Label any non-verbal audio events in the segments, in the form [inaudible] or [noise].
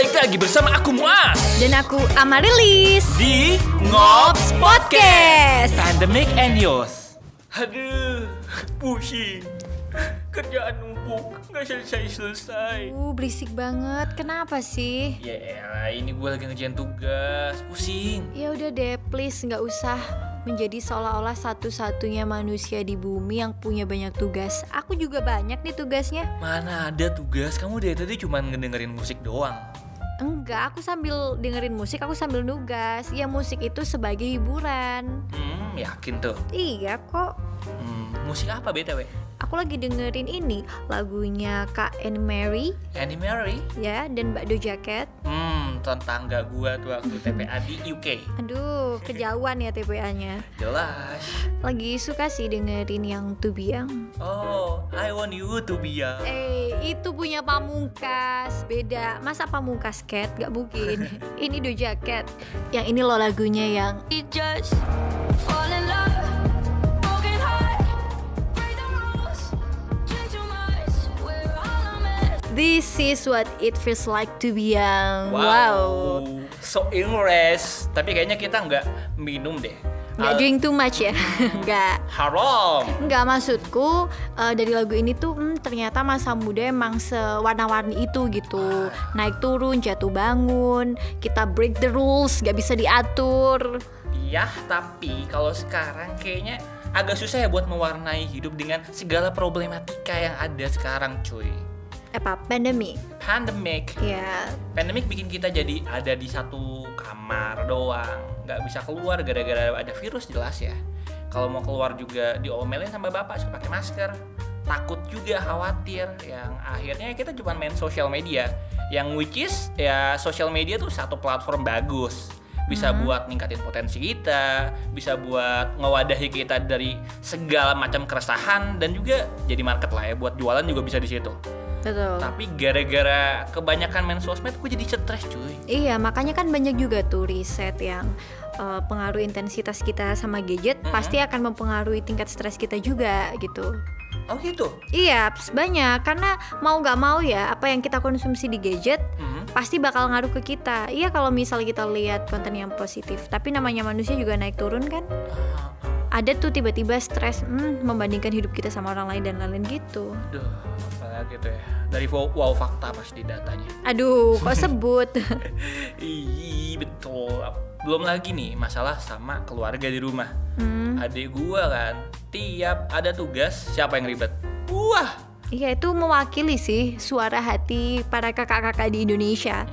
balik lagi bersama aku Muas Dan aku Amarilis di Ngops Podcast. Pandemic and Yos. Aduh, pusing. Kerjaan numpuk, nggak selesai-selesai. Uh, berisik banget. Kenapa sih? Ya ini gue lagi ngerjain tugas, pusing. Ya udah deh, please nggak usah menjadi seolah-olah satu-satunya manusia di bumi yang punya banyak tugas. Aku juga banyak nih tugasnya. Mana ada tugas, kamu dari tadi cuma ngedengerin musik doang. Enggak, aku sambil dengerin musik, aku sambil nugas. Ya musik itu sebagai hiburan. Hmm, yakin tuh. Iya kok. Hmm, musik apa BTW? Aku lagi dengerin ini lagunya Kak Anne Mary Annie Mary? ya dan Mbak Doja Cat. Hmm, tetangga gua tuh waktu TPA di UK. Aduh, kejauhan ya TPA-nya. Jelas. Lagi suka sih dengerin yang To Be Young. Oh, I want you to be young. Eh, itu punya pamungkas. Beda. Masa pamungkas cat? Gak mungkin. [laughs] ini Doja Cat. Yang ini loh lagunya yang We just fall This is what it feels like to be young. So English. Tapi kayaknya kita nggak minum deh. Gak Al- drink too much ya? [laughs] Gak. Haram. Enggak maksudku eh, dari lagu ini tuh hmm, ternyata masa muda emang sewarna-warni itu gitu naik turun jatuh bangun kita break the rules gak bisa diatur Iya, tapi kalau sekarang kayaknya agak susah ya buat mewarnai hidup dengan segala problematika yang ada sekarang, cuy. Apa pandemi Pandemic. ya Pandemic bikin kita jadi ada di satu kamar doang, nggak bisa keluar gara-gara ada virus jelas ya. Kalau mau keluar juga diomelin sama bapak suruh pakai masker. Takut juga khawatir yang akhirnya kita cuma main sosial media. Yang which is ya sosial media tuh satu platform bagus. Bisa buat ningkatin potensi kita, bisa buat ngewadahi kita dari segala macam keresahan dan juga jadi market lah ya buat jualan juga bisa di situ. Betul Tapi gara-gara kebanyakan main sosmed, gue jadi stres cuy. iya makanya kan banyak juga tuh riset yang eh, pengaruh intensitas kita sama gadget pasti akan mempengaruhi tingkat stres kita juga gitu Oh gitu? Iya, banyak karena mau nggak mau ya apa yang kita konsumsi di gadget Mhm. pasti bakal ngaruh ke kita. Iya kalau misalnya kita lihat konten yang positif, tapi namanya manusia juga naik turun kan. Ada tuh tiba-tiba stres hmm, membandingkan hidup kita sama orang lain dan lain-lain gitu. Duh, apalagi tuh ya. Dari wow, wow fakta pasti datanya. Aduh, kok [laughs] sebut? Iya betul. Belum lagi nih masalah sama keluarga di rumah. Hmm, Adik gua kan, tiap ada tugas siapa yang ribet? Wah, Iya itu mewakili sih suara hati para kakak-kakak di Indonesia.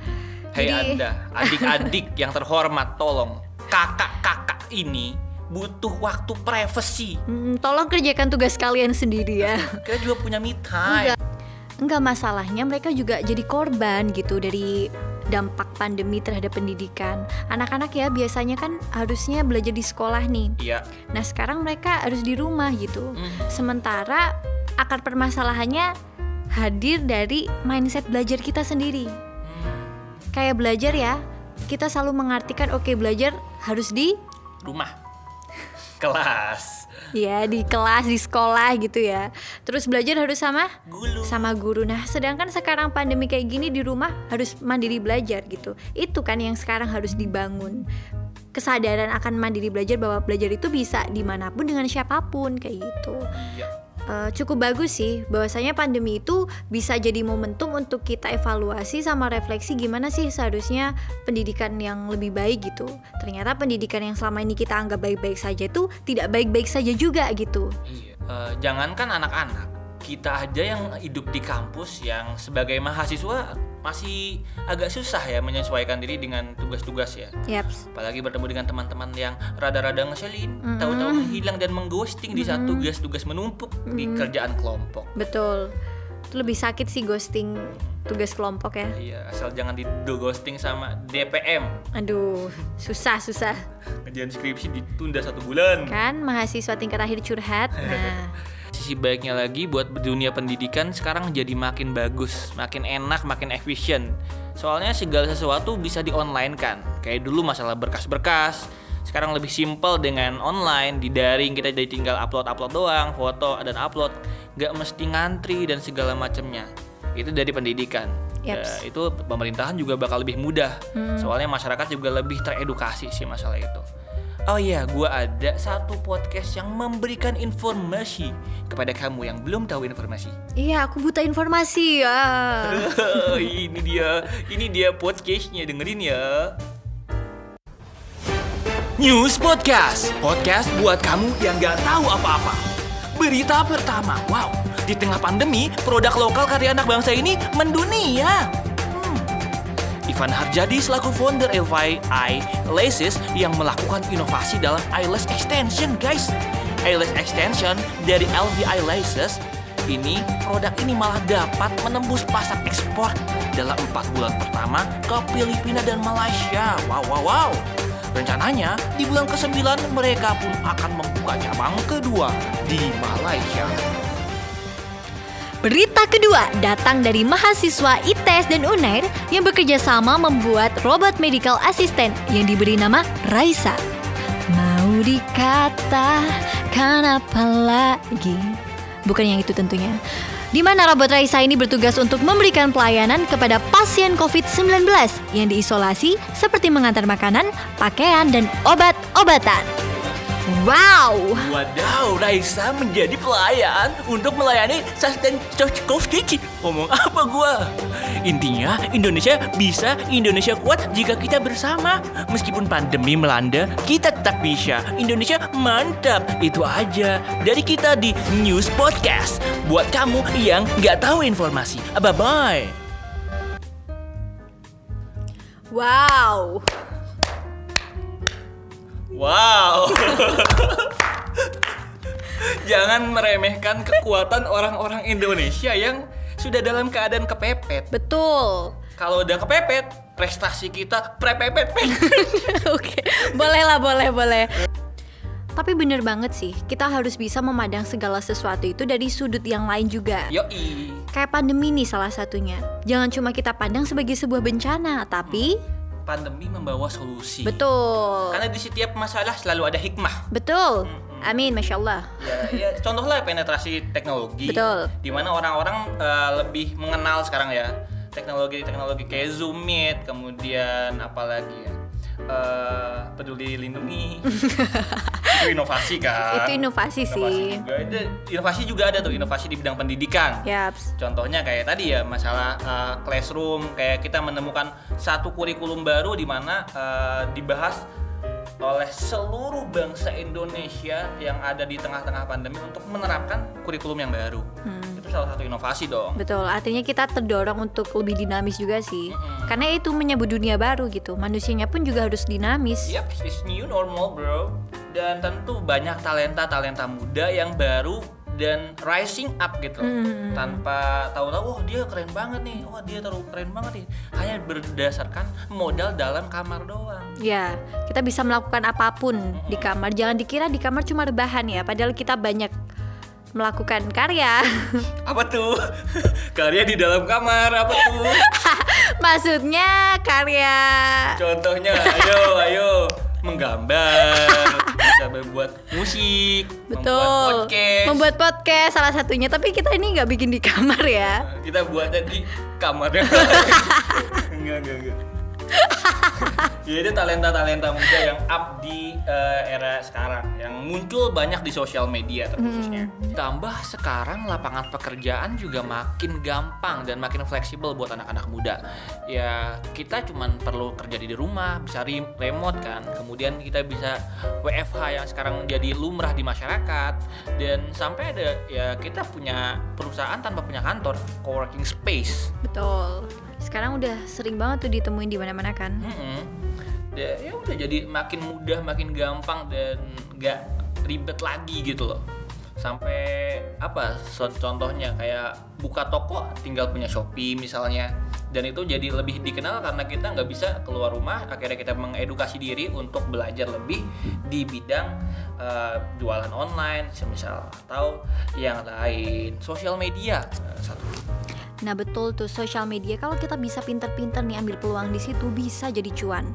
hei Jadi- anda, adik-adik [laughs] yang terhormat, tolong kakak-kakak ini butuh waktu privacy. Hmm, tolong kerjakan tugas kalian sendiri ya. [laughs] Kita juga punya me time. Enggak masalahnya mereka juga jadi korban gitu dari dampak pandemi terhadap pendidikan. Anak-anak ya biasanya kan harusnya belajar di sekolah nih. Iya. Nah, sekarang mereka harus di rumah gitu. Hmm. Sementara akar permasalahannya hadir dari mindset belajar kita sendiri. Kayak belajar ya, kita selalu mengartikan oke belajar harus di Rumah. Kelas. ya di kelas di sekolah gitu ya. Terus belajar harus sama Gulu. sama guru. Nah, sedangkan sekarang pandemi kayak gini di rumah harus mandiri belajar gitu. Itu kan yang sekarang harus dibangun. Kesadaran akan mandiri belajar bahwa belajar itu bisa di mana pun dengan siapa pun kayak gitu. Iya. Eh, cukup bagus sih bahwasanya pandemi itu bisa jadi momentum untuk kita evaluasi sama refleksi gimana sih seharusnya pendidikan yang lebih baik gitu. Ternyata pendidikan yang selama ini kita anggap baik-baik saja itu tidak baik-baik saja juga gitu. Iya. Eh, jangankan anak-anak, kita aja yang hidup di kampus yang sebagai mahasiswa masih agak susah ya menyesuaikan diri dengan tugas-tugas ya. Yaps. Apalagi bertemu dengan teman-teman yang rada-rada ngeselin, tahu-tahu menghilang dan mengghosting di saat tugas-tugas menumpuk di kerjaan kelompok. Betul. Itu lebih sakit sih ghosting tugas kelompok ya. Iya, asal jangan di ghosting sama DPM. Aduh, susah susah. Ngerjain skripsi ditunda satu bulan. Kan mahasiswa tingkat akhir curhat. [laughs] Nah, Sisi baiknya lagi buat dunia pendidikan sekarang jadi makin bagus, makin enak, makin efisien. Soalnya segala sesuatu bisa di online kan. Kayak dulu masalah berkas-berkas. Sekarang lebih simpel dengan online, di daring kita jadi tinggal upload-upload doang, foto dan upload. Gak mesti ngantri dan segala macamnya. Itu dari pendidikan. Ya, itu pemerintahan juga bakal lebih mudah. Soalnya masyarakat juga lebih teredukasi sih masalah itu. Oh iya, gua ada satu podcast yang memberikan informasi kepada kamu yang belum tahu informasi. Iya, aku buta informasi ya. [laughs] ini dia, ini dia podcastnya dengerin ya. News Podcast, podcast buat kamu yang nggak tahu apa-apa. Berita pertama, wow, di tengah pandemi, produk lokal karya anak bangsa ini mendunia. Ivan Harjadi selaku founder LVI Laces yang melakukan inovasi dalam eyelash extension, guys. Eyelash extension dari LVI Laces ini produk ini malah dapat menembus pasar ekspor dalam empat bulan pertama ke Filipina dan Malaysia. Wow, wow, wow. Rencananya di bulan ke-9 mereka pun akan membuka cabang kedua di Malaysia. Berita kedua datang dari mahasiswa ITS dan UNAIR yang bekerja sama membuat robot medical assistant yang diberi nama Raisa. Mau dikatakan apa lagi? Bukan yang itu tentunya. Di mana robot Raisa ini bertugas untuk memberikan pelayanan kepada pasien COVID-19 yang diisolasi seperti mengantar makanan, pakaian, dan obat-obatan. Wow! Wadaw, Raisa menjadi pelayan untuk melayani Sasten Coach Ngomong apa gua? Intinya Indonesia bisa, Indonesia kuat jika kita bersama. Meskipun pandemi melanda, kita tetap bisa. Indonesia mantap. Itu aja dari kita di News Podcast. Buat kamu yang nggak tahu informasi. Bye-bye. Wow! Wow. Jangan meremehkan kekuatan orang-orang Indonesia yang sudah dalam keadaan kepepet. Betul. Kalau udah kepepet, prestasi kita prepepet. [laughs] Oke, boleh lah, boleh, boleh. Tapi bener banget sih, kita harus bisa memandang segala sesuatu itu dari sudut yang lain juga. Yoi. Kayak pandemi nih salah satunya. Jangan cuma kita pandang sebagai sebuah bencana, tapi Pandemi membawa solusi. betul. Karena di setiap masalah selalu ada hikmah. Betul. Amin, masya Allah. Ya, ya contohlah penetrasi teknologi. Betul. Di mana orang-orang eh, lebih mengenal sekarang ya teknologi-teknologi kayak Zoom Meet, kemudian apalagi ya eh, peduli lindungi. [laughs] itu inovasi kan. Itu inovasi sih. juga. Itu inovasi juga ada tuh inovasi di bidang pendidikan. Yaps. Contohnya kayak tadi ya masalah uh, classroom, kayak kita menemukan satu kurikulum baru di mana uh, dibahas oleh seluruh bangsa Indonesia yang ada di tengah-tengah pandemi untuk menerapkan kurikulum yang baru. Itu salah satu inovasi dong. Betul, artinya kita terdorong untuk lebih dinamis juga sih. Karena itu menyebut dunia baru gitu. Manusianya pun juga harus dinamis. Yap, it's new normal bro. Dan tentu banyak talenta-talenta muda yang baru dan rising up gitu Hmm. tanpa tahu-tahu oh dia keren banget nih oh dia terlalu keren banget nih hanya berdasarkan modal dalam kamar doang Ya, kita bisa melakukan apa pun di kamar. Jangan dikira di kamar cuma rebahan ya, padahal kita banyak melakukan karya. [laughs] apa tuh? [laughs] Karya di dalam kamar apa tuh? [laughs] Maksudnya karya. Contohnya ayo ayo menggambar bisa membuat musik membuat betul podcast. Membuat podcast salah satunya. Tapi kita ini nggak bikin di kamar ya. kita buatnya di kamar enggak enggak enggak ya itu talenta-talenta muda yang up di eh, era sekarang yang muncul banyak di sosial media terkhususnya. Tambah sekarang lapangan pekerjaan juga makin gampang dan makin fleksibel buat anak-anak muda. Ya kita cuman perlu kerja di rumah bisa re- remote kan. Kemudian kita bisa WFH yang sekarang jadi lumrah di masyarakat. Dan sampai ada ya kita punya perusahaan tanpa punya kantor coworking space. Betul. Sekarang udah sering banget tuh ditemuin di mana-mana kan. Mm-mm. Ya, ya udah jadi makin mudah, makin gampang dan nggak ribet lagi gitu loh. Sampai apa? contohnya kayak buka toko tinggal punya Shopee misalnya. Dan itu jadi lebih dikenal karena kita nggak bisa keluar rumah. Akhirnya kita mengedukasi diri untuk belajar lebih di bidang eh, jualan online, semisal atau yang lain. Sosial media eh, satu. Nah betul tuh social media kalau kita bisa pinter-pinter nih ambil peluang di situ bisa jadi cuan.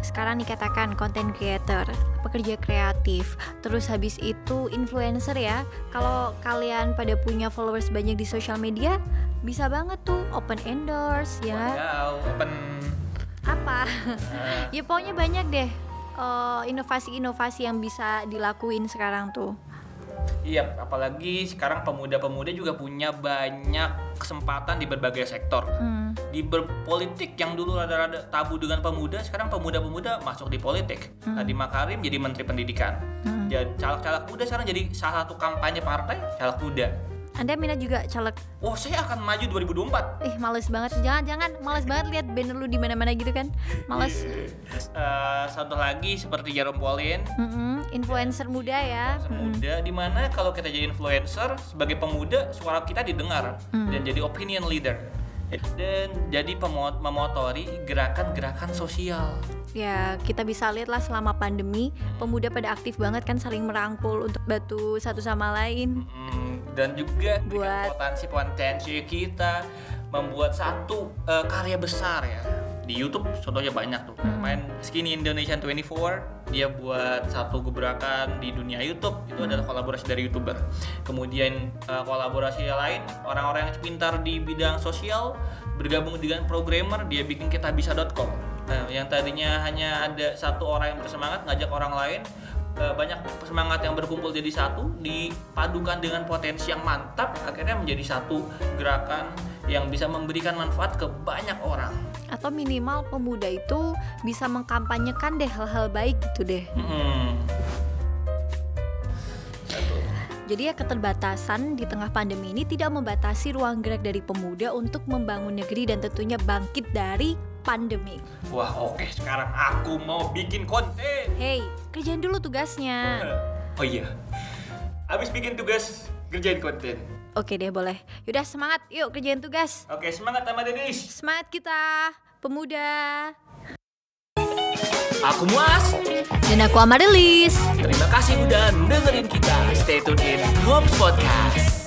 Sekarang dikatakan content creator, pekerja kreatif, terus habis itu influencer ya. Kalau kalian pada punya followers banyak di social media, bisa banget tuh open endorse ya. Wadaw, open. Apa? Eh, [laughs] ya pokoknya banyak deh eh, inovasi-inovasi yang bisa dilakuin sekarang tuh Iya, apalagi sekarang pemuda-pemuda juga punya banyak kesempatan di berbagai sektor. Hmm. Di berpolitik yang dulu rada-rada tabu dengan pemuda, sekarang pemuda-pemuda masuk di politik. Tadi Makarim jadi Menteri Pendidikan. Hmm. Jadi caleg-caleg muda sekarang jadi salah satu kampanye partai caleg muda. Anda minat juga caleg. Oh, saya akan maju 2024. ih males banget jangan jangan. Males banget lihat banner lu di mana-mana gitu kan. Males. Eh, satu lagi seperti Jerome Pauline, Mm-mm, influencer muda ya. Mm-mm. muda di mana kalau kita jadi influencer sebagai pemuda suara kita didengar Hmm. dan jadi opinion leader. Dan jadi pemo- memotori gerakan-gerakan sosial. Ya kita bisa lihat lah selama pandemi pemuda pada aktif banget kan saling merangkul untuk bantu satu sama lain. Mm, dan juga Buat- dengan potensi-potensi kita membuat satu eh, karya besar ya. Di YouTube contohnya banyak tuh. Hmm. main Skinny Indonesian 24 dia buat satu gebrakan di dunia YouTube. Itu Hmm. adalah kolaborasi dari youtuber. Kemudian eh, kolaborasi yang lain orang-orang yang pintar di bidang sosial bergabung dengan programmer dia bikin kitabisa.com nah, yang tadinya hanya ada satu orang yang bersemangat ngajak orang lain eh, banyak semangat yang berkumpul jadi satu dipadukan dengan potensi yang mantap akhirnya menjadi satu gerakan yang bisa memberikan manfaat ke banyak orang atau minimal pemuda itu bisa mengkampanyekan deh hal-hal baik gitu deh. Satu. Jadi ya keterbatasan di tengah pandemi ini tidak membatasi ruang gerak dari pemuda untuk membangun negeri dan tentunya bangkit dari pandemi. Wah oke sekarang aku mau bikin konten Hey, kerjain dulu tugasnya. [laughs] Oh iya Abis bikin tugas kerjain konten Oke deh boleh. Yaudah semangat, yuk kerjain tugas. Oke semangat sama Denis Semangat kita, pemuda. Aku Muas Dan aku Amarilis. Terima kasih udah dengerin kita Stay tune in Homes Podcast